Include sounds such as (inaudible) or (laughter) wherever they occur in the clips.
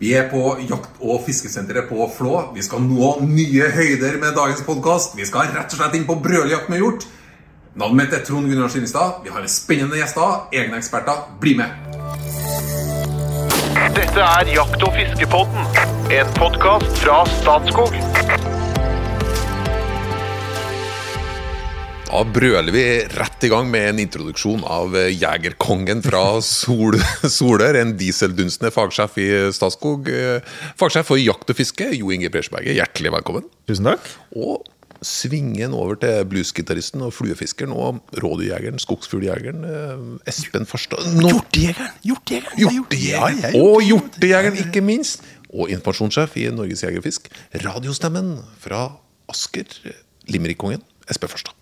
Vi er på jakt- og fiskesenteret på Flå. Vi skal nå nye høyder med dagens podkast. Vi skal rett og slett inn på brøljakt med hjort. Navnet mitt er Trond Gunnar Skinnestad. Vi har en spennende gjester, egne eksperter. Bli med! Dette er Jakt- og fiskepodden, en podkast fra Statskog. Da brøler vi rett i gang med en introduksjon av eh, jegerkongen fra Sol (laughs) Solør. En dieseldunstende fagsjef i Statskog. Eh, Fagsjef for jakt og fiske, Jo Inge Bresjberget. Hjertelig velkommen. Tusen takk. Og svingen over til bluesgitaristen og fluefiskeren og rådyrjegeren, skogsfugljegeren, eh, Espen Farstad. Nå- Hjortejegeren! Hjortejegeren! Ja, Hjortejegeren. er Og hjortejegeren, ikke minst. Og informasjonssjef i Norges Jegerfisk. Radiostemmen fra Asker. Limerickkongen, Espen Farstad.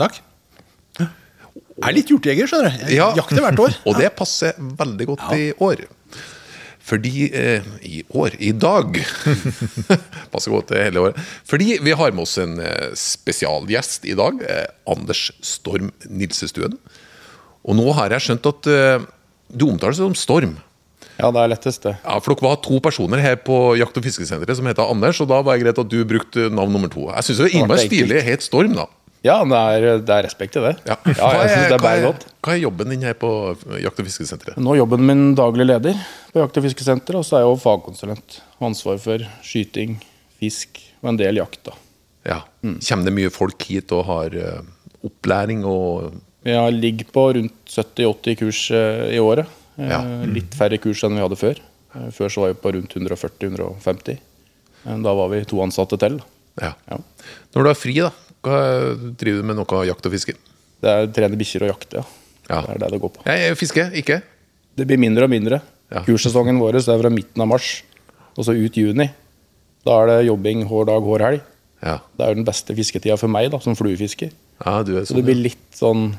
Takk. Jeg er litt hjortejeger, skjønner du. Jeg Ja. jakter hvert år. (laughs) Og det passer veldig godt i år. Fordi eh, I år, i dag (laughs) Passer godt til hele året. Fordi vi har med oss en eh, spesialgjest i dag. Eh, Anders Storm Nilsestuen. Og nå har jeg skjønt at eh, du omtaler deg som Storm. Ja, det er lettest, det. Ja, For dere var to personer her på Jakt- og fiskesenteret som heter Anders, og da var det greit at du brukte navn nummer to. Jeg syns det er Det innmari stilig. Het Storm, da. Ja, det er, det er respekt i det. Ja. Ja, jeg synes det er bare godt. hva er jobben din her på Jakt- og fiskesenteret? Nå er jobben min daglig leder på Jakt- og fiskesenteret. og så er jeg også fagkonsulent. Ansvar for skyting, fisk og en del jakt. da. Ja. Kommer det mye folk hit og har eh, opplæring og Jeg ligger på rundt 70-80 kurs eh, i året. Ja. Mm. Litt færre kurs enn vi hadde før. Før så var jeg på rundt 140-150. Da var vi to ansatte til. Ja. Ja. Når du er fri, da, hva driver du med noe jakt og fiske? Det er trene bikkjer og jakte, ja. Ja. Det er det det går på. Jeg fisker, ikke. Det blir mindre og mindre. Kurssesongen vår er fra midten av mars og så ut juni. Da er det jobbing hver dag, hver helg. Ja, Det er jo den beste fisketida for meg da, som fluefisker. ja du er Så sånn. det blir litt sånn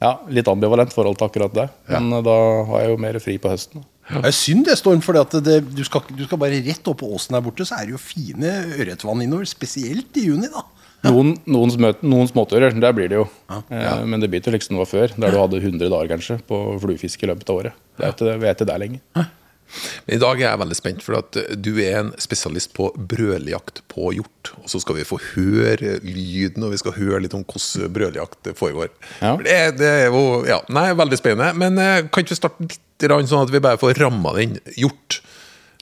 ja, litt ambivalent forhold til akkurat det. Men eh, da har jeg jo mer fri på høsten. da. Det er synd det, Storm, for det, du, skal, du skal bare rett opp på åsen der borte, så er det jo fine ørretvann innover. Spesielt i juni, da. Noen, noen, smøt, noen småtører, der blir det jo. Eh, Men det biter liksom det var før, der du hadde 100 dager kanskje på fluefiske i løpet av året. Det er ikke, vi er ikke der lenger. Men I dag er jeg veldig spent, for at eh, du er en spesialist på brøljakt på hjort. Og så skal vi få høre lyden, og vi skal høre litt om hvordan brøljakt foregår. Ja. Det, det er jo ja, nei, veldig spennende. Men eh, kan ikke vi starte litt sånn at vi bare får ramma den hjort?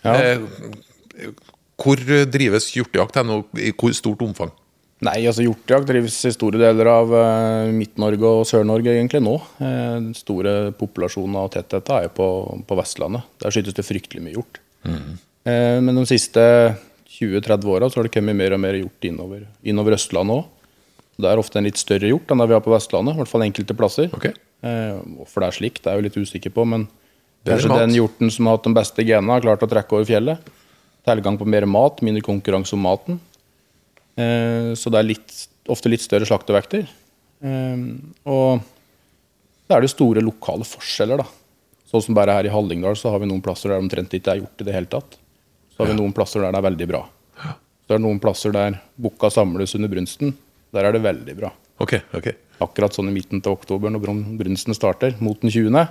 Ja. Eh, hvor drives hjortejakt hen, og i hvor stort omfang? Nei, altså hjortejakt drives i store deler av eh, Midt-Norge og Sør-Norge egentlig nå. Eh, den store populasjonen av tettheta er på, på Vestlandet. Der skytes det fryktelig mye hjort. Eh, men de siste 20-30 åra har det kommet mer og mer hjort innover, innover Østlandet òg. Det er ofte en litt større hjort enn det vi har på Vestlandet, i hvert fall enkelte plasser. Okay. Hvorfor det er slik, det er jeg jo litt usikker på, men Det kanskje den hjorten som har hatt de beste genene, har klart å trekke over fjellet. Tilgang på mer mat, mindre konkurranse om maten. Eh, Så det er litt, ofte litt større slaktevekter. Eh, Og da er det store lokale forskjeller, da. Sånn som bare her i Hallingdal så har vi noen plasser der omtrent ikke er gjort i det hele tatt. Så har vi noen plasser der det er veldig bra. Så er det noen plasser der bukka samles under brunsten. Der er det veldig bra. Okay, okay. Akkurat sånn i midten til oktober når brunsten starter, mot den 20.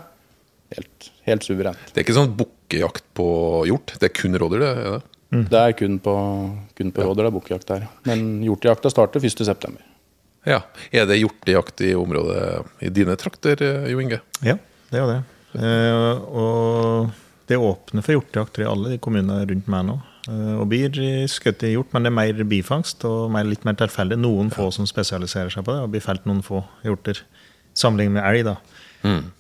Helt, helt suverent. Det er ikke sånn bukkejakt på hjort? Det er kun rådyr? det, er det? Det er kun på, kun på rådyr det er bukkjakt her. Men hjortejakta starter 1.9. Ja. Er det hjortejakt i området i dine trakter, eh, Jo Inge? Ja, det er jo det. Eh, og det åpner for hjortejakt i alle de kommunene rundt meg nå. Eh, og blir skutt i hjort, men det er mer bifangst og mer, litt mer tilfeldig. Noen få som spesialiserer seg på det, og blir felt noen få hjorter. Sammenlignet med elg, da.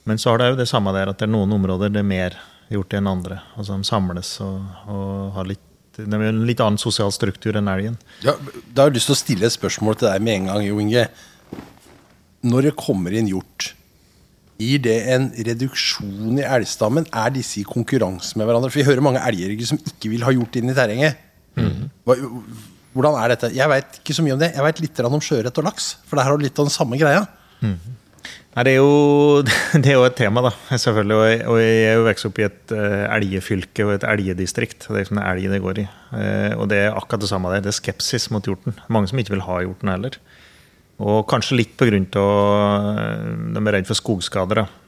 Men så har det jo det samme der at det er noen områder det er mer gjort enn andre. Altså de samles og, og har litt det er en litt annen sosial struktur enn elgen. Ja, da har jeg lyst til å stille et spørsmål til deg med en gang, Jo Inge. Når det kommer inn hjort, gir det en reduksjon i elgstammen? Er disse i konkurranse med hverandre? For vi hører mange elgjegere som ikke vil ha hjort inn i terrenget. Hva, hvordan er dette? Jeg veit ikke så mye om det. Jeg veit litt om sjøørret og laks. For der har du litt av den samme greia. Nei, det er, jo, (laughs) det er jo et tema, da, selvfølgelig. Og jeg, og jeg er jo vokst opp i et uh, elgefylke og et elgedistrikt. Det er liksom elg det går i. Uh, og det er akkurat det samme der. Det er skepsis mot hjorten. Mange som ikke vil ha hjorten heller. Og kanskje litt grunn av eh, de er redd for skogskader. da.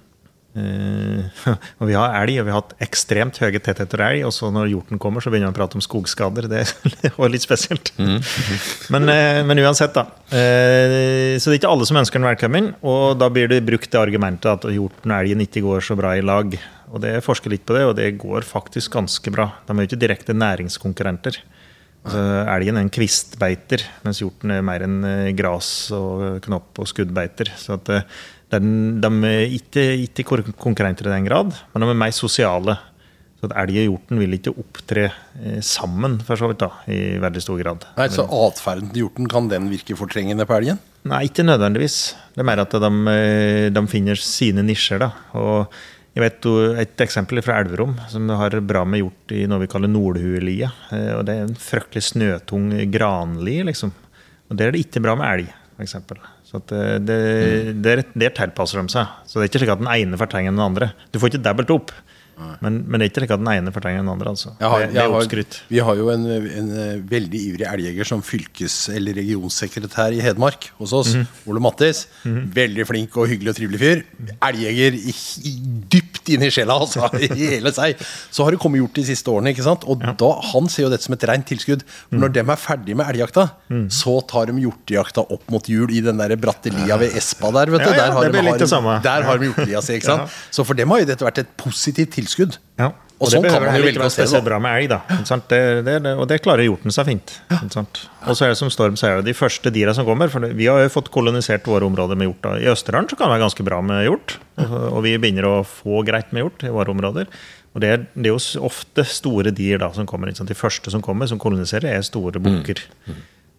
Eh, (laughs) og vi har elg, og vi har hatt ekstremt høye tettheter elg. Og så når hjorten kommer, så begynner man å prate om skogskader. Det (laughs) var litt spesielt. (laughs) Men, uh, men uansett, da. Uh, så det er ikke alle som ønsker den velkommen. Og da blir det brukt det argumentet at hjorten og elgen ikke går så bra i lag. Og det forsker litt på det, og det går faktisk ganske bra. De er jo ikke direkte næringskonkurrenter. Altså, elgen er en kvistbeiter, mens hjorten er mer en eh, gras og knopp og skuddbeiter. Så at eh, den, de er ikke, ikke konkurrenter i den grad, men de er mer sosiale. Så at elg og hjorten vil ikke opptre eh, sammen, for så vidt, da, i veldig stor grad. Nei, Så atferden til hjorten, kan den virke fortrengende på elgen? Nei, ikke nødvendigvis. Det er mer at de, eh, de finner sine nisjer. da, og jeg vet Et eksempel fra Elverum, som har bra med hjort i noe vi kaller nordhuelie. eh, og Det er en fryktelig snøtung granli, liksom. Og Der er det ikke bra med elg, f.eks. Så det, det, der, der tilpasser de seg. Så det er ikke slik at den ene fortrenger den andre. Du får ikke dobbelt opp. Men, men det er ikke at den ene fortrenger den andre. altså. Har, det, det er oppskrytt. vi har jo en, en eh, veldig ivrig elgjeger som fylkes- eller regionsekretær i Hedmark hos oss. Mhm. Ole Mattis. Veldig flink og hyggelig og trivelig fyr. Elgjeger dypt inne i sjela, altså. I (laughs) hele seg. Så har det kommet gjort de siste årene. ikke sant? Og da, Han ser jo dette som et rent tilskudd. For når når de er ferdig med elgjakta, så tar de hjortejakta opp mot jul i den der bratte lia ved Espa der. vet du. Ja, ja, der har det de, litt har, det samme. Der har de hjortelia si. ikke sant? Så for dem har jo dette vært et positivt tilskudd. Ja. Og Og, sånn det kan behøver man jo heller ikke være spesielt bra med elg. da. Det, det, det, og det klarer hjorten seg fint. Ja. Og så er det som Storm sier, de første dyra som kommer for Vi har jo fått kolonisert våre områder med hjort. da. I Østerdalen så kan det være ganske bra med hjort. Og, vi begynner å få greit med hjort i våre områder. Og det er, det er jo ofte store dyr da som kommer. De første som kommer, som koloniserer, er store bukker.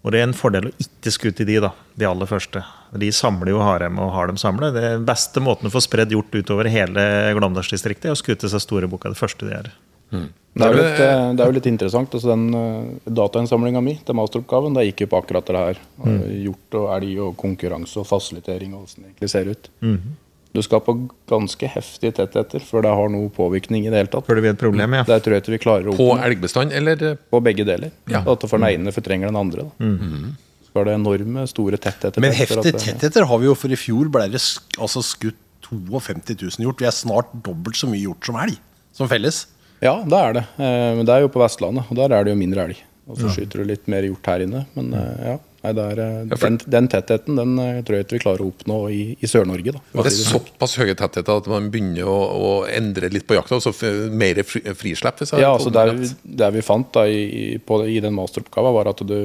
Og det er en fordel å ikke skute de, da, de aller første. De samler jo harem og har dem samlet. Det den beste måten å få spredd hjort utover hele Glåmdalsdistriktet er å skute seg store bukka. Det første de gjør. Det er, jo litt, eh, det er jo litt interessant. altså Den uh, datainnsamlinga mi til masteroppgaven det gikk jo på akkurat det her. Mm. eh, Hjort og elg og konkurranse og fasilitering og åssen det egentlig ser ut. Mm. Du skal på ganske heftige tettheter før det har noe påvirkning i det hele tatt. Før det blir et problem, ja. Der tror jeg ikke vi klarer å På elgbestand, eller på begge deler. Ja. At for den ene fortrenger den andre. Da. Mm. Skal det enorme, store tettheter Men heftige tettheter har vi jo, for i fjor ble det sk altså skutt 52 000 hjort. Vi er snart dobbelt så mye hjort som elg. Som felles. Ja, det er det. Eh, Men det er jo på Vestlandet, og der er det jo mindre elg. Og så skyter du litt mer hjort her inne. Men eh, ja, nei, er, eh, Ja, for- den, den tettheten den eh, tror jeg ikke vi klarer å oppnå i, i Sør-Norge. Det er såpass høye tettheter at man begynner å, å endre litt på jakta, og så mer fri, frislipp? Ja, altså der, der vi fant da i, på, i den masteroppgaven, var at du,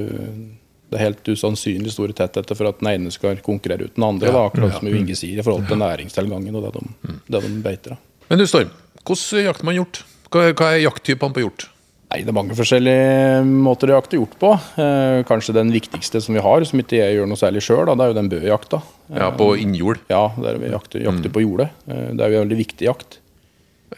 det er helt usannsynlig store tettheter for at den ene skal konkurrere ut den andre. Da, akkurat som Inge sier, i forhold til næringstilgangen og det de, det de beiter. Da. Men du, Storm, hvordan jakter man hjort? Hva, hva er jakttypene på hjort? Nei, Det er mange forskjellige måter å jakte gjort på. Eh, kanskje den viktigste som vi har, som ikke jeg gjør noe særlig sjøl, det er jo den bøjakta. Ja, på innjord. Ja, der vi jakter, jakter på jordet. Eh, det er jo en veldig viktig jakt.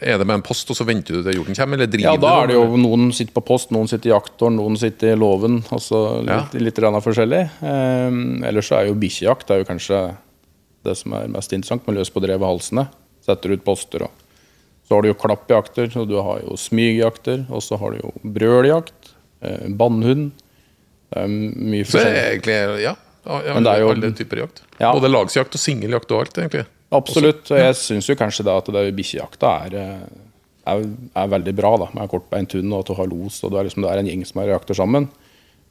Er det med en post, og så venter du til hjorten kommer, eller driver Ja, da er det jo Noen sitter på post, noen sitter i jakttårn, noen sitter i låven. Altså litt, litt forskjellig. Eh, ellers så er jo bikkjejakt det er jo kanskje det som er mest interessant, med løs på drevet halsene. Setter ut poster og Så har du jo klappjakter, og du har jo smygjakter, og så har du jo brøljakt, eh, bannhund. Det er mye Så det forskjellig. egentlig ja, ja, ja det er jo- alle typer jakt. Ja. Både lagsjakt og singeljakt og alt, egentlig. Absolutt. Og jeg syns jo kanskje da at det bikkjejakta er, eh, er, er veldig bra, da, med kortbeint hund og at du har los, og du er liksom, det er en gjeng som er jakter sammen.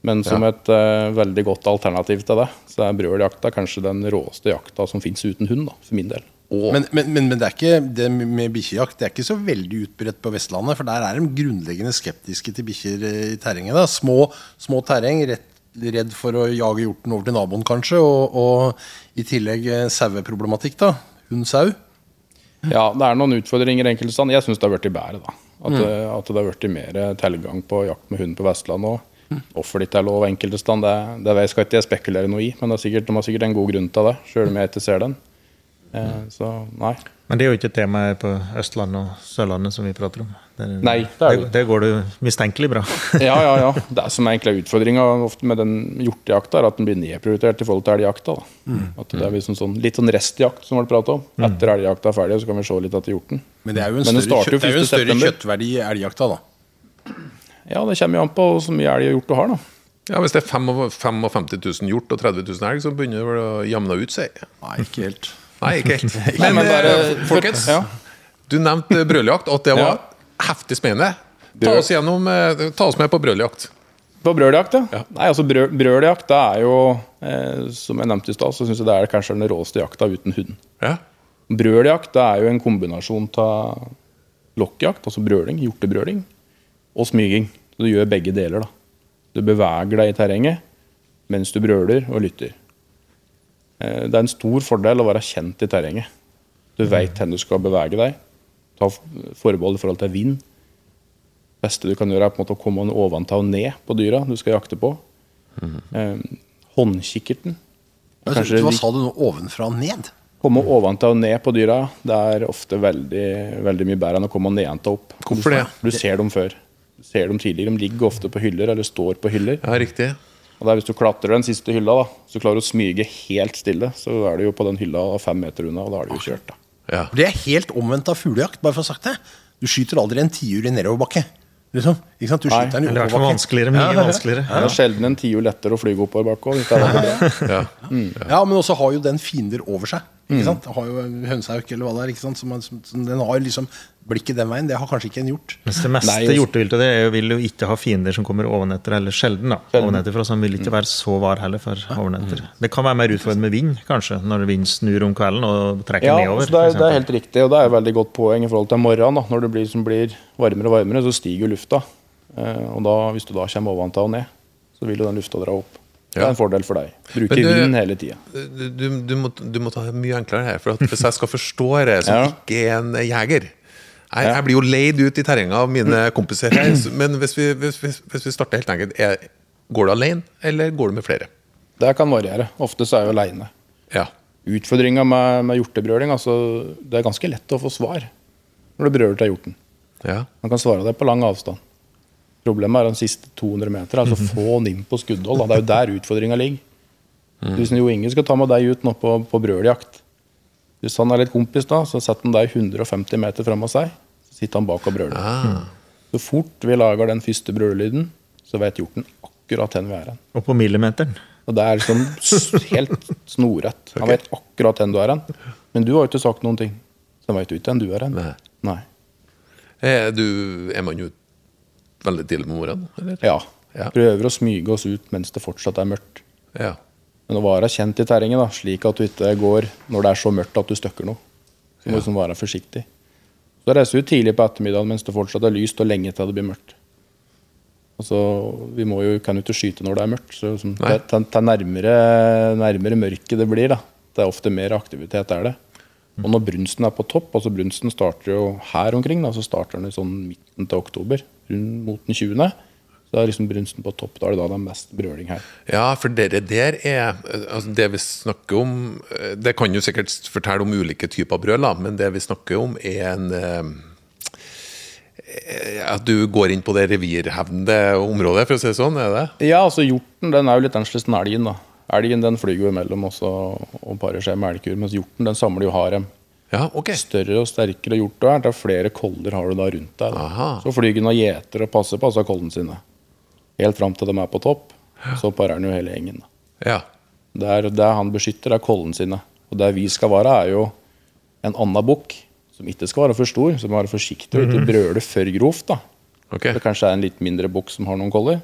Men som et uh, veldig godt alternativ til det, så er brøljakta kanskje den råeste jakta som fins uten hund, da, for min del. Men, men, men, men det er ikke det med bikkjejakt det er ikke så veldig utbredt på Vestlandet. For der er de grunnleggende skeptiske til bikkjer eh, i terrenget. da Små, små terreng, rett, redd for å jage hjorten over til naboen, kanskje. Og, og i tillegg eh, saueproblematikk, da. Hund-sau. Ja, det er noen utfordringer enkelte steder. Jeg syns det har blitt bedre, da. At, det- at det har blitt mer tilgang på jakt med hund på Vestlandet òg. Hvorfor det ikke er lov enkelte steder, det, det skal ikke jeg spekulere noe i. Men det er sikkert, de har sikkert en god grunn til det, sjøl om jeg ikke ser den. Eh, så nei. Men det er jo ikke et tema på Østlandet og Sørlandet som vi prater om. Det, Nei, det er det det, det går det mistenkelig bra. (laughs) Ja, ja, ja. Det som egentlig er utfordringa med den hjortejakta, er at den blir nedprioritert i forhold til elgjakta. da. At det er liksom sånn, litt sånn restjakt som ble prata om. Etter elgjakta er ferdig, så kan vi se litt etter hjorten. Men det er jo en Men større, kjøtt, jo en større kjøttverdi i elgjakta, da. Ja, det kommer jo an på så mye elg og hjort du har, da. Ja, Hvis det er 55 000 hjort og 30 000 elg, så begynner det å jamne ut seg. Nei, ikke helt. Nei, ikke helt. (laughs) Men, men bare- eh, folkens, Ja. du nevnte brøljakt, og at det var Ja. heftig spennende. Ta oss, gjennom, eh, ta oss med på brøljakt. På brøljakt, ja. Nei, altså brøl, Brøljakt det er jo, eh, som jeg nevnte i stad, så syns jeg det er kanskje den råeste jakta uten hund. Ja. Brøljakt det er jo en kombinasjon av lokkjakt, altså brøling, hjortebrøling, og smyging. Så du gjør begge deler. da. Du beveger deg i terrenget mens du brøler og lytter. Eh, Det er en stor fordel å være kjent i terrenget. Du veit hvor du skal bevege deg. Ta forbehold i forhold til vind. Det beste du kan gjøre, er på en måte å komme ovenfra og ned på dyra du skal jakte på. Eh, håndkikkerten. Kanskje Hva sa du nå? Ovenfra og ned? Komme ovenfra og ned på dyra det er ofte veldig, veldig mye bedre enn å komme nedenfra og opp. Hvorfor det? Du ser dem før. Du ser dem tidligere. De ligger ofte på hyller eller står på hyller. ja, riktig. Og det er Hvis du klatrer den siste hylla, da, så klarer du å smyge helt stille, så er du jo på den hylla fem meter unna, og da er du jo kjørt. da. Ja. Det er helt omvendt av fuglejakt, bare for å ha sagt det. Du skyter aldri en tiur i nedoverbakke. Liksom. Ikke sant? Du Nei. skyter den i Det er oppoverbakke. vanskeligere. Mye vanskeligere. Det er sjelden en tiur lettere å flyge oppover bakke. (laughs) Ja. er. Ja. Ja, men også har jo den fiender over seg. Ikke sant? Det har jo en hønsehauk eller hva det er. Ikke sant? Så, man- som, som den har liksom blikket den veien. Det har kanskje ikke en gjort. Mens det meste Nei, hjorteviltet det er jo- vil jo ikke ha fiender som kommer ovenetter, eller sjelden. da, ovenetterfra, så Han vil ikke være så var heller for ovenetter. Det kan være mer utfordrende med vind, kanskje, når vind snur om kvelden og trekker Ja, nedover. altså det, er, det er helt riktig, og det er et veldig godt poeng i forhold til morgenen. Da. Når det blir, som blir varmere og varmere, så stiger lufta. Eh, og da, hvis du da kommer ovenfra og ned, så vil jo den lufta dra opp. Det er en fordel for deg. Du- vind hele tida. Du, du, du, må, du må ta det mye enklere her. For hvis jeg skal forstå det som Ja. ikke er en jeger jeg, jeg blir jo leid ut i terrenget av mine kompiser her. Men hvis vi, hvis, hvis, hvis vi starter helt enkelt, er, går du alene, eller går du med flere? Det kan variere. Ofte så er jeg aleine. Ja. Utfordringa med, med hjortebrøling altså, Det er ganske lett å få svar når du brøler til hjorten. ja. Man kan svare deg på lang avstand. Problemet er de siste 200 meter. Altså (laughs) få han inn på skuddhold. da. Det er jo der utfordringa ligger. Hvis Jo Inge skal ta med deg ut nå på, på brøljakt Hvis han er litt kompis, da, så setter han deg 150 meter fram av seg. Så sitter han bak og brøler. Ah. Så fort vi lager den første brølelyden, så vet hjorten akkurat hvor vi er hen. Og på millimeteren. Og det er liksom helt snorrett. Han vet akkurat hvor du er hen. Men du har jo ikke sagt noen ting. Så han vet jo ikke hvor du er hen. Nei. Nei. Er, du, er man jo veldig tidlig på morgenen? Eller? Ja. Ja. Prøver å smyge oss ut mens det fortsatt er mørkt. Ja. Men å være kjent i terrenget, da, slik at du ikke går når det er så mørkt at du støkker noe. Så må du sånn være forsiktig. Så reiser du tidlig på ettermiddagen mens det fortsatt er lyst, og lenge til det blir mørkt. Altså, vi må jo, kan jo ikke skyte når det er mørkt. så liksom, det, det, det er nærmere, nærmere mørket det blir, da. Det er ofte mer aktivitet er det. Og når brunsten er på topp, altså brunsten starter jo her omkring, da, så starter den i sånn midten til oktober, mot den 20. Så er liksom brunsten på topp, da er det da det er mest brøling her. Ja, for dere der er altså Det vi snakker om eh, Det kan jo sikkert fortelle om ulike typer brøl, da, men det vi snakker om, er en eh, At du går inn på det revirhevnende området, for å si det sånn? Er det det? Ja, altså hjorten den er jo litt annerledes enn elgen. da. Elgen den flyr jo imellom også, og parer seg med elgkur, mens hjorten den samler jo harem. Ja, okay. Større og sterkere hjort du er, er flere koller har du da rundt deg. Da. Så og gjeter og passer på altså kollene sine. Helt fram til de er på topp. Så parer den jo hele gjengen. Ja. Det er, det han beskytter, er kollene sine. Og der vi skal være, er jo en annen bukk som ikke skal være for stor, som må være forsiktig og ikke brøle for grovt. da. Okay. Det kanskje er en litt mindre bukk som har noen koller.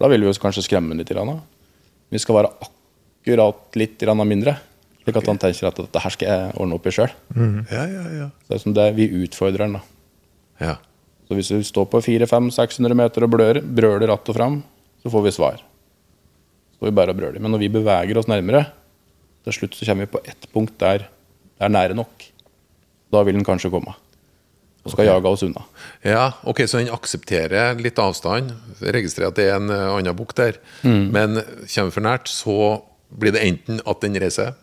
Da vil vi jo kanskje skremme den litt. Vi skal være akkurat litt mindre, slik at han tenker at dette her skal jeg ordne opp i sjøl. Ja, ja, ja. Det er som det vi utfordrer han. da. ja. Så hvis vi står på 400-600 meter og blør, brøler att og fram, så får vi svar. Så får vi bare brøler. Men når vi beveger oss nærmere, til slutt så kommer vi på ett punkt der det er nære nok. Da vil den kanskje komme. Og skal jage oss unna. Ja, ok, Så den aksepterer litt avstand. Registrerer at det er en eh, annen bukk der. Men kommer for nært, så blir det enten at den reiser,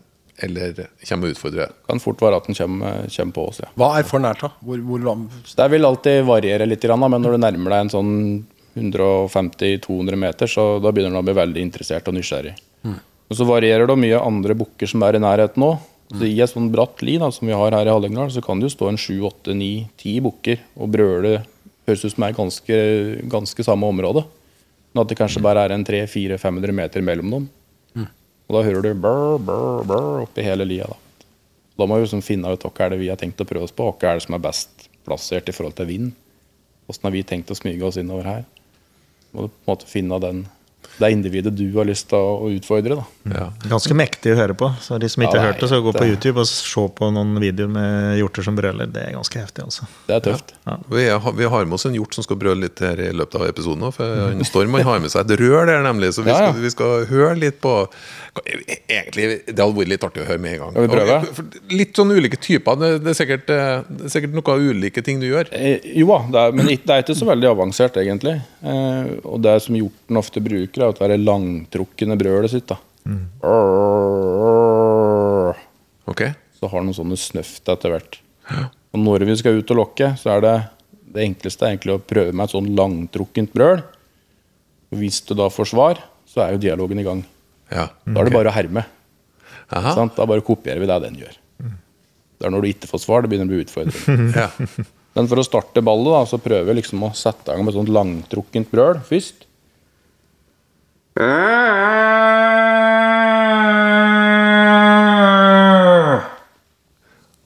eller kommer og utfordrer. Kan fort være at den kommer, kommer på oss. ja. Hva er for nært, da? Hvor, hvor Det vil alltid variere litt, men når du nærmer deg en sånn 150-200 meter, så da begynner den å bli veldig interessert og nysgjerrig. Og Så varierer det mye andre bukker som er i nærheten òg. Så I et sånn bratt li da, som vi har her i Hallingdal, så kan det jo stå en 7-8-9-10 bukker og brøle Høres ut som det er ganske, ganske samme område. Men at det kanskje bare er en 300-400-500 meter mellom dem. Og da hører du brr, brr, brr oppi hele lia. da. Da må vi liksom finne ut hva er det vi har tenkt å prøve oss på, hva er det som er best plassert i forhold til vind. Hvordan har vi tenkt å smyge oss innover her? Må du på en måte finne den, det er individet du har lyst til å utfordre. da. Ja. Ganske mektig å høre på. Så de som ikke Ja, har hørt det, så gå på YouTube og se på noen videoer med hjorter som brøler. Det er ganske heftig, altså. Det er tøft. Vi, har, vi har med oss en hjort som skal brøle litt her i løpet av episoden. For Storm han har med seg et rør der, nemlig. Så vi Ja, ja. skal, vi skal høre litt på Egentlig, Det hadde vært litt artig å høre med en gang. Skal vi prøve? Og, Litt sånn ulike typer. Det, det, er sikkert, eh, det er sikkert noe ulike ting du gjør. Eh, jo da, men det er ikke så veldig avansert, egentlig. Eh, og det som hjorten ofte bruker, er at det er langtrukkende brølet sitt. da. Ok? Så har den sånne snøft etter hvert. Og når vi skal ut og lokke, så er det det enkleste er egentlig å prøve med et sånn langtrukkent brøl. Og hvis du da får svar, så er jo dialogen i gang. Ja. Da er det bare å herme. Aha. Sant? Da bare kopierer vi det den gjør. Det er når du ikke får svar, det begynner å bli utfordrende. Ja. Men for å starte ballet, da, så prøver vi liksom å sette i gang med et sånt langtrukkent brøl først.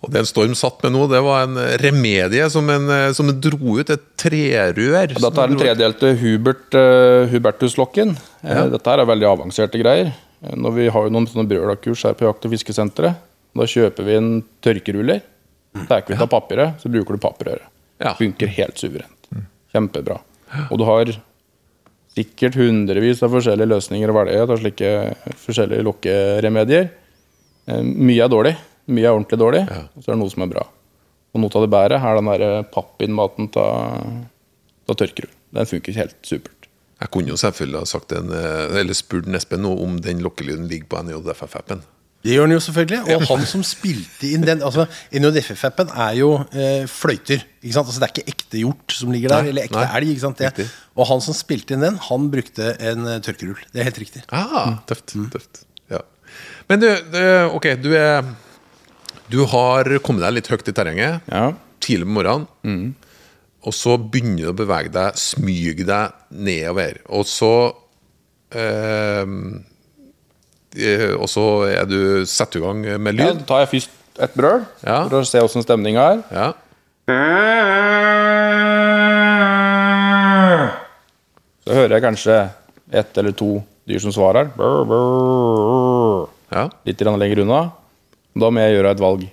Og det en Storm satt med nå, det var en remedie som en, eh, som en dro ut. Et trerør. Dette er den tredelte Hubert, uh, Hubertus-lokken. Ja. Dette her er veldig avanserte greier. Eh, Når vi har jo noen sånne brølakurs her på Jakt- og fiskesenteret, da kjøper vi en tørkeruller. Tar vi ut av papiret, så bruker du papirrøret. Ja. Funker helt suverent. Kjempebra. Og du har sikkert hundrevis av forskjellige løsninger å velge av slike forskjellige lokkeremedier. Eh, Mye er dårlig. Mye er ordentlig dårlig, og så er det noe som er bra. Og noe av det bedre er den der pappinnmaten av tørkerull. Den funker helt supert. Jeg kunne jo selvfølgelig ha sagt en, eh, eller spurt Espen nå om den lokkelyden ligger på NJFF-appen. Det gjør han jo selvfølgelig. Og han som spilte inn den altså, NJFF-appen er jo eh, fløyter. Ikke sant? Altså, det er ikke ekte hjort som ligger der, Nei, eller ekte nei. elg. Ikke sant? Det. Og han som spilte inn den, han brukte en uh, tørkerull. Det er helt riktig. Ah, tøft. tøft. Ja. Men du, du, ok, du er Du har kommet deg litt høyt i terrenget. Ja. Tidlig på morgenen. Og så begynner du å bevege deg, smyge deg nedover. Og så eh, Og så er du setter du i gang med Ja, lyd. da tar jeg først et brøl Ja. for å se åssen stemninga er. Ja. Så hører jeg kanskje ett eller to dyr som svarer. Ja. Litt lenger unna. Da må jeg gjøre et valg.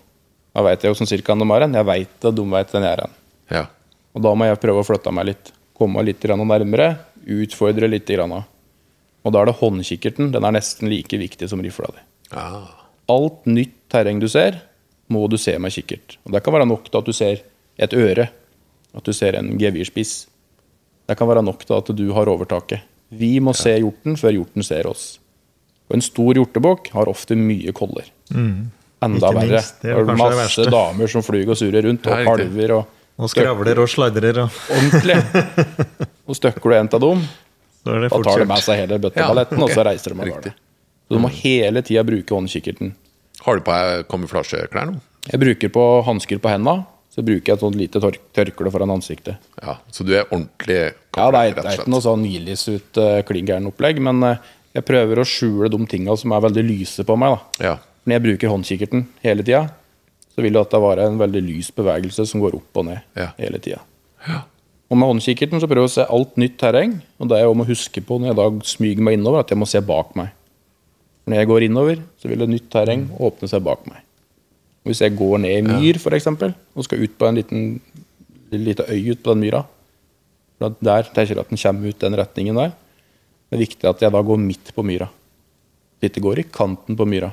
Da veit jeg jo sånn cirka de er hen. Jeg veit at de veit den er hen. ja. Og da må jeg prøve å flytte meg litt. Komme litt nærmere. Utfordre litt. Grann. Og da er det håndkikkerten. Den er nesten like viktig som rifla di. Ah. Alt nytt terreng du ser, må du se med kikkert. Og Det kan være nok til at du ser et øre, at du ser en gevirspiss. Det kan være nok til at du har overtaket. Vi må se hjorten før hjorten ser oss. Og En stor hjortebukk har ofte mye koller. Enda Ikke verre. minst. Det er Det det masse verste. damer som flyr og surrer rundt, og Ja, kalver og Og skravler og sladrer, og Ordentlig. (laughs) Og støkker du en av dem, er det da tar de med seg hele bøtteballetten, Ja, okay. og så reiser de av gårde. Så du må hele tida bruke håndkikkerten. Har du på deg kamuflasjeklær nå? Jeg bruker på hansker på henda, så bruker jeg et sånt lite tør tørkle foran ansiktet. Ja, Så du er ordentlig Ja, det er, er ikke noe sånn nilis ut uh, klin gæren opplegg, men uh, jeg prøver å skjule de tinga som er veldig lyse på meg. da. Ja. Når jeg bruker håndkikkerten hele tida, så vil det at det være en veldig lys bevegelse som går opp og ned Ja. hele tida. Og med håndkikkerten så prøver jeg å se alt nytt terreng, og det er om å huske på når jeg da smyger meg innover, at jeg må se bak meg. Når jeg går innover, så vil det nytt terreng åpne seg bak meg. Og Hvis jeg går ned i myr, eksempel, og skal ut på en liten lite øy ut på den myra, der tenker jeg at den kommer ut den retningen der, det er viktig at jeg da går midt på myra. Ikke går i kanten på myra.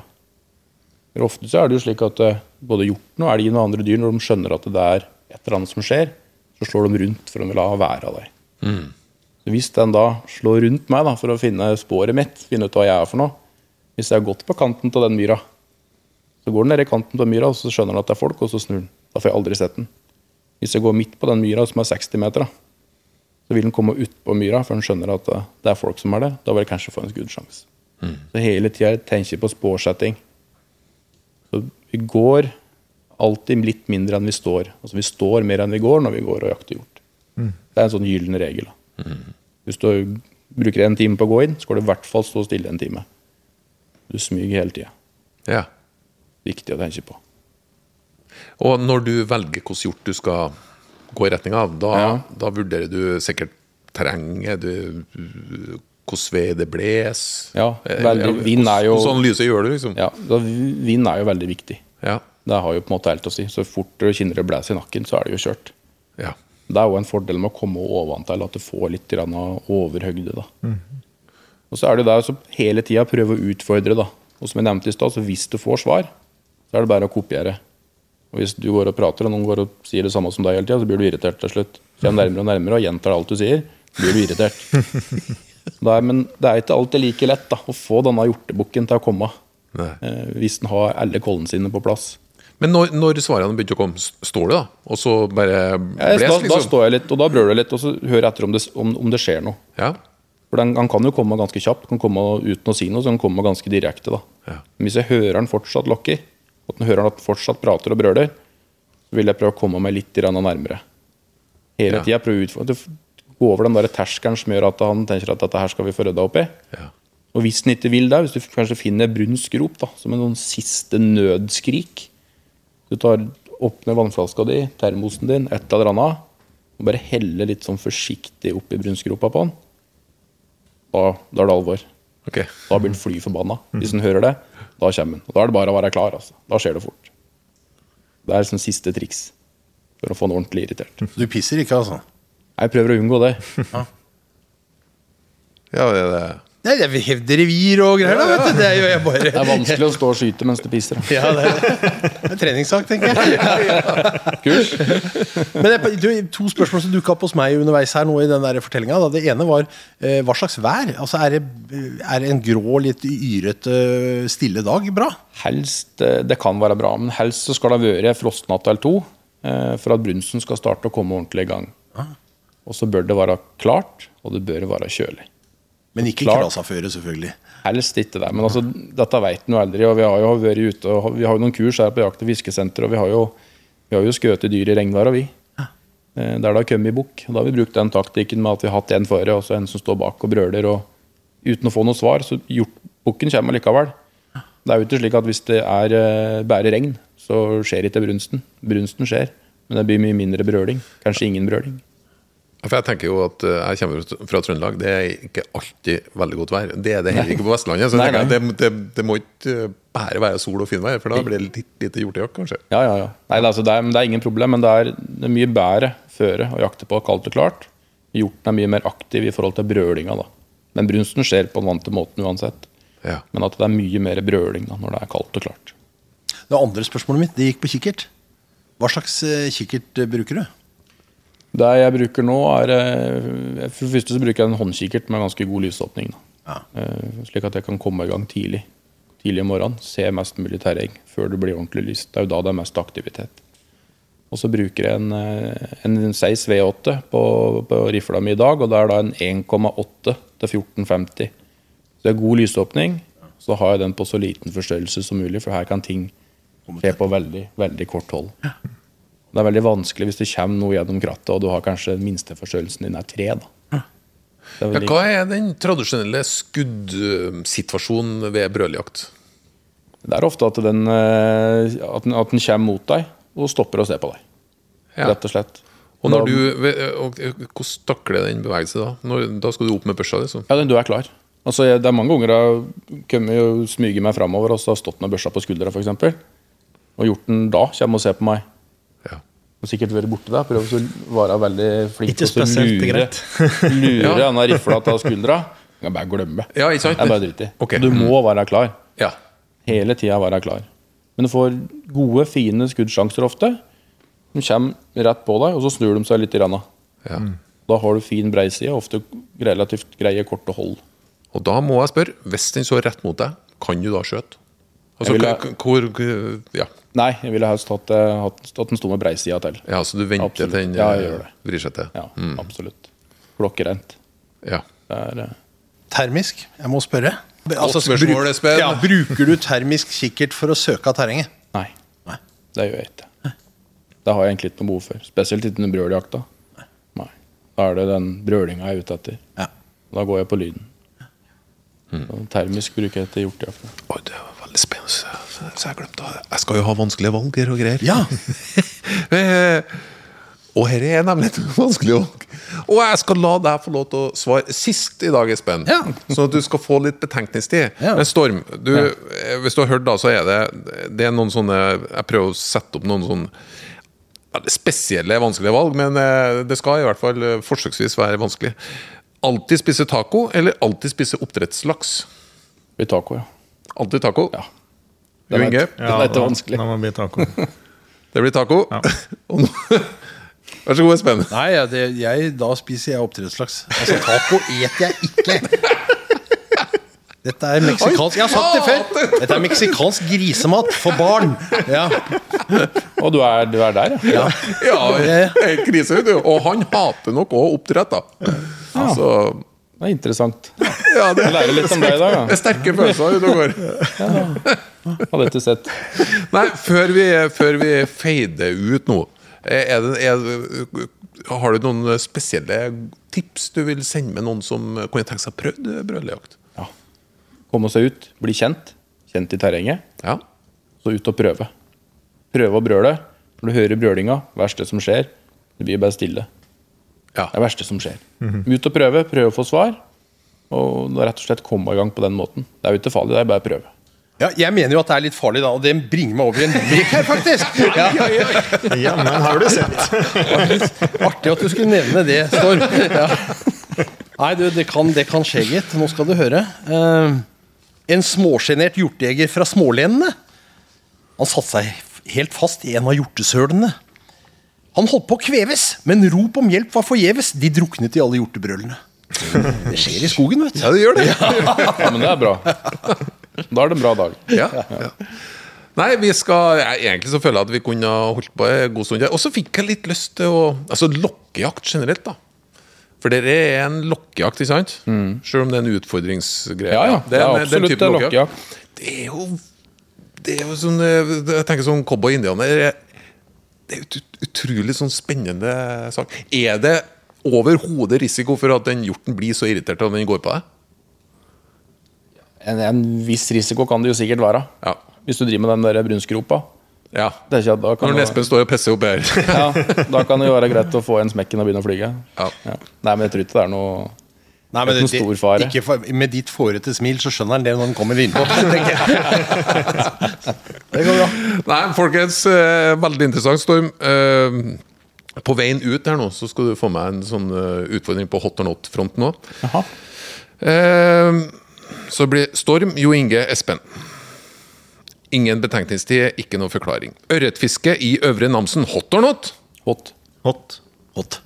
For Ofte så er det jo slik at eh, både hjorten og elgen og andre dyr, når de skjønner at det er et eller annet som skjer, så slår de rundt for å la være av deg. Så Hvis den da slår rundt meg da, for å finne sporet mitt, finne ut hva jeg er for noe Hvis jeg har gått på kanten til den myra, så går den ned i kanten på myra, og så skjønner den at det er folk, og så snur den. Da får jeg aldri sett den. Hvis jeg går midt på den myra som er 60 meter, da, så vil den komme utpå myra før den skjønner at eh, det er folk som er der. Da vil jeg kanskje få en skuddsjanse. Så hele tida tenker jeg på spårsetting. Så vi går alltid litt mindre enn vi står. Altså Vi står mer enn vi går når vi går og jakter hjort. Det er en sånn gyllen regel. da. Hvis du bruker en time på å gå inn, skal du i hvert fall stå stille en time. Du smyger hele tida. ja. Viktig å tenke på. Og når du velger hvilken hjort du skal gå i retning av, da, Ja. da vurderer du sikkert terrenget, du, hvordan vei det bles Ja, Eh, veldig. ja, Vind er jo- Hvordan analyse gjør du, liksom? Ja, da, Vind er jo veldig viktig. Ja. Det har jo på en måte helt å si. Så fort det blæs i nakken, så er det jo kjørt. ja. Det er jo en fordel med å komme oventil, at du får litt overhøgde. da. Og så er det der som hele tida prøve å utfordre. da. Og som jeg nevnte i stad, så hvis du får svar, så er det bare å kopiere. Og Hvis du går og prater, og noen går og sier det samme som deg hele tida, så blir du irritert til slutt. Kjem nærmere og nærmere og gjentar alt du sier, blir du irritert. (laughs) Er, men det er ikke alltid like lett da, å få denne hjortebukken til å komme. Nei. Eh, hvis den har alle kollene sine på plass. Men når, når svarene begynte å komme, står du da? Og så bare bles, da, da liksom? står jeg litt, og da brøler jeg litt, og så hører jeg etter om det, om, om det skjer noe. Ja. For den, Han kan jo komme ganske kjapt, kan komme uten å si noe, så han kommer ganske direkte. da. Ja. Men hvis jeg hører han fortsatt lokker, at han hører han fortsatt prater og brøler, så vil jeg prøve å komme meg litt nærmere. Hele Ja. tida prøve å utfordre, gå over den der terskelen som gjør at han tenker at dette her skal vi få rydda opp i. Ja. Og hvis han ikke vil det, hvis du kanskje finner brunsk rop da, som en sånn siste nødskrik Du tar, åpner vannflaska di, termosen din, et eller annet, og bare heller litt sånn forsiktig oppi brunnskropa på den, da, da er det alvor. Okay. Da blir han fly forbanna. Hvis han hører det, da kommer han. Da er det bare å være klar. altså. Da skjer det fort. Det er sånn siste triks for å få han ordentlig irritert. Du pisser ikke, altså? Jeg prøver å unngå det. Ja, det det. Nei, det er hevde revir og greier, da, vet du. Det jeg bare. Det er vanskelig å stå og skyte mens du piser. da. Ja, det er, det er treningssak, tenker jeg. Kurs. Men det, er du, to spørsmål som dukka opp hos meg underveis her nå i den fortellinga. Det ene var eh, hva slags vær? Altså, er, det, er det en grå, litt yrete, stille dag bra? Helst, eh, Det kan være bra, men helst så skal det være frostnatt eller to eh, for at brunsten skal starte å komme ordentlig i gang. Og så bør det være klart, og det bør være kjølig. Men ikke krasaføre, selvfølgelig. Helst ikke det. Men altså, dette vet en jo aldri. og Vi har jo vært ute, og vi har jo noen kurs her på Jakt- og fiskesenter, og vi har jo, vi har jo skutt dyr i regnvær, og vi. Ja. Der det har kommet bukk. Da har vi brukt den taktikken med at vi har hatt en føre og så en som står bak og brøler. og Uten å få noe svar, så gjort, bukken kommer likevel. Det er jo ikke slik at hvis det er eh, bare regn, så skjer ikke brunsten. Brunsten skjer, men det blir mye mindre brøling. Kanskje ingen brøling. For jeg tenker jo at eh, jeg kommer fra Trøndelag, det er ikke alltid veldig godt vær. Det er det heller ikke på Vestlandet. Så Nei, nei. det, det, det må ikke eh, bare være sol og finvær, for da blir det litt lite hjortejakt, kanskje. Ja, ja, ja. Nei, det, er altså, det, er, det er ingen problem, men det er, det er mye bedre føre å jakte på kaldt og klart. Hjorten er mye mer aktiv i forhold til brølinga. da. Men brunsten skjer på den vante måten uansett. Ja. Men at det er mye mer brøling da, når det er kaldt og klart. Det andre spørsmålet mitt det gikk på kikkert. Hva slags eh, kikkert bruker du? Det jeg bruker nå, er eh, For det første så bruker jeg en håndkikkert med ganske god lysåpning. Ja. Eh, Slik at jeg kan komme i gang tidlig. Tidlig om morgenen. Se mest mulig terreng før det blir ordentlig lyst. Det er jo da det er mest aktivitet. Og så bruker jeg en, eh, en Seis V8 på, på rifla mi i dag, og det er da en 1,8 til 1450. Så det er god lysåpning. Så har jeg den på så liten forstørrelse som mulig, for her kan ting skje på veldig, veldig kort hold. Det er veldig vanskelig hvis det kommer noe gjennom krattet, og du har kanskje minsteforstørrelsen minste forstørrelsen din er tre. da. Er Ja, hva er den tradisjonelle skuddsituasjonen ved brøljakt? Det er ofte at den, eh, at den, at den kommer mot deg og stopper å se på deg. Ja. Rett og slett. Og når Da- du, Hvordan takler den bevegelsen da? Når, da skal du opp med børsa? Liksom. Ja, du er klar. Altså, jeg, det er mange ganger jeg har kommet og smyget meg framover og så har stått med børsa på skuldra, f.eks. Og hjorten da kommer og ser på meg. Og sikkert vært borte da, prøve å være veldig flink Ikke til å spesielt lure, greit. (laughs) lure Ja. denne rifla til skuldra. Du kan bare glemme. Ja, ikke sant? Det er bare dritt i. Okay. Du må være klar. Ja. Hele tida være klar. Men du får gode, fine skuddsjanser ofte. De kommer rett på deg, og så snur de seg litt. i ja. Da har du fin breiside, ofte relativt greie korte hold. Og da må jeg spørre, hvis den så rett mot deg, kan du da skjøte? Altså, Jeg k- hvor, ja. Nei, jeg ville helst hatt, hatt, hatt at den sto med breisida til. ja, så du venter Absolutt. til den Ja, jeg eh, gjør det. vrir seg til? Ja, absolutt. Klokkereint. Ja. Er eh, Termisk? Jeg må spørre. Altså, spørsmål, bruk- Espen. Ja, bruker du termisk kikkert for å søke av terrenget? Nei, Nei. det gjør jeg ikke. Det har jeg egentlig ikke noe behov for. Spesielt ikke under brøljakta. Nei. Da er det den brølinga jeg er ute etter. Ja. Da går jeg på lyden. Mm. Termisk bruker jeg til hjortejakt. Oi, det var veldig spennende. Så jeg glemte det. Jeg skal jo ha vanskelige valg her og greier. Ja. (laughs) Eh, og her er nemlig et vanskelig valg. Og jeg skal la deg få lov til å svare sist i dag, Espen. Ja. Sånn at du skal få litt betenkningstid. Ja. Men Storm, du, ja. hvis du har hørt, da, så er det Det er noen sånne Jeg prøver å sette opp noen sånne spesielle, vanskelige valg, men eh, det skal i hvert fall eh, forsøksvis være vanskelig. Alltid spise taco, eller alltid spise oppdrettslaks? Blir taco, ja. Alltid taco? Ja. Den er- Inge? Den er ikke vanskelig. Da må det bli taco. (laughs) Det blir taco. Ja. (laughs) Vær så god, Espen. Nei, ja, det, jeg, da spiser jeg oppdrettslaks. Altså, taco eter jeg ikke. Dette er meksikansk Jeg har sagt det før. Dette er meksikansk grisemat for barn. Ja. Og du er, du er der, ja? Ja, er krise, du. Og han hater nok òg oppdrett, da. Så Det er interessant. ja, det Jeg lærer litt om deg i dag, det da. er sterke følelser ute og går. Hadde ikke sett. Nei, før vi, før vi feider ut nå, er det, er, har du noen spesielle tips du vil sende med noen som kunne tenke seg å prøve brødlejakt? Komme seg ut, bli kjent. Kjent i terrenget. Ja. Så ut og prøve. Prøve å brøle. Når du hører brølinga, verste som skjer, det blir bare stille. Ja. Det er det verste som skjer. Ut og prøve, prøve å få svar. Og rett og slett komme i gang på den måten. Det er jo ikke farlig, det er bare å prøve. Ja, jeg mener jo at det er litt farlig, da, og det bringer meg over i en limerick her, faktisk. (laughs) Ja. Ja, men har du sett? Artig at du skulle nevne det, Storm. Ja. Nei, du, det kan, det kan skje, gitt. Nå skal du høre. Uh, en småsjenert hjortejeger fra smålenene. Han satte seg helt fast i en av hjortesølene. Han holdt på å kveves, men rop om hjelp var forgjeves. De druknet i alle hjortebrølene. Det skjer i skogen, vet du. ja, det gjør det. Ja, men det er bra. Da er det en bra dag. Ja, ja. Nei, vi skal jeg, Egentlig så føler jeg at vi kunne holdt på en god stund. Og så fikk jeg litt lyst til å Altså lokkejakt generelt, da. For det er en lokkejakt, ikke sant? Selv om det er en utfordringsgreie. Ja, ja. Det er en- absolutt en lokkejakt. Det er jo Det er jo sånn eh, Jeg tenker sånn cowboy-indianer. Det er ut- utrolig sånn spennende sak. Er det overhodet risiko for at den hjorten blir så irritert at den går på deg? En, en viss risiko kan det jo sikkert være. Ja. Hvis du driver med den der brunskropa. ja. Det er ikke, Når Nespen Espen står og pisser opp her. ja, da kan det jo være greit å få en smekken og begynne å flyge. Ja. Nei, men jeg tror ikke det er noe Nei, Det er ikke stor fare. Ikke for, med ditt fårete smil så skjønner han det når han kommer innpå. (laughs) tenker jeg. (laughs) Det går bra. Nei, folkens, eh, veldig interessant, Storm. Eh, på veien ut her nå, så skal du få meg en sånn eh, utfordring på hot or not-fronten òg. Jaha. Eh, så blir Storm, Jo Inge, Espen. Ingen betenkningstid, ikke noe forklaring. Ørretfiske i Øvre Namsen, hot or not? Hot. Hot. Hot.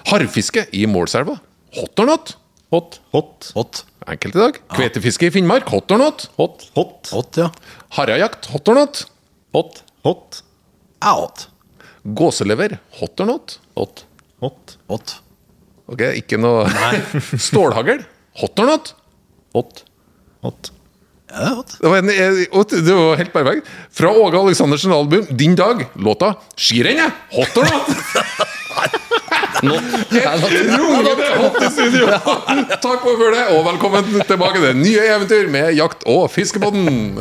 Takk. Harrfiske i Målselva, hot or not? Hot. Hot. Hot. Enkelt i dag. Kvetefiske i Finnmark, hot or not? Hot. Hot. Hot, ja. Harrajakt, hot or not? Hot. Hot. Ja, hot. Gåselever, hot or not? Hot. Hot. Hot. Ok, ikke noe (laughs) Stålhagl, hot or not? Hot. Hot. Ja, det er hot. Det var, en, eh, det var helt perfekt. Fra Åge Aleksandersen album 'Din dag', låta 'Skirennet'. Hot or not? (laughs) Rungende hot i studio! Takk for det, og velkommen tilbake til nye eventyr med Jakt- og fiskepodden.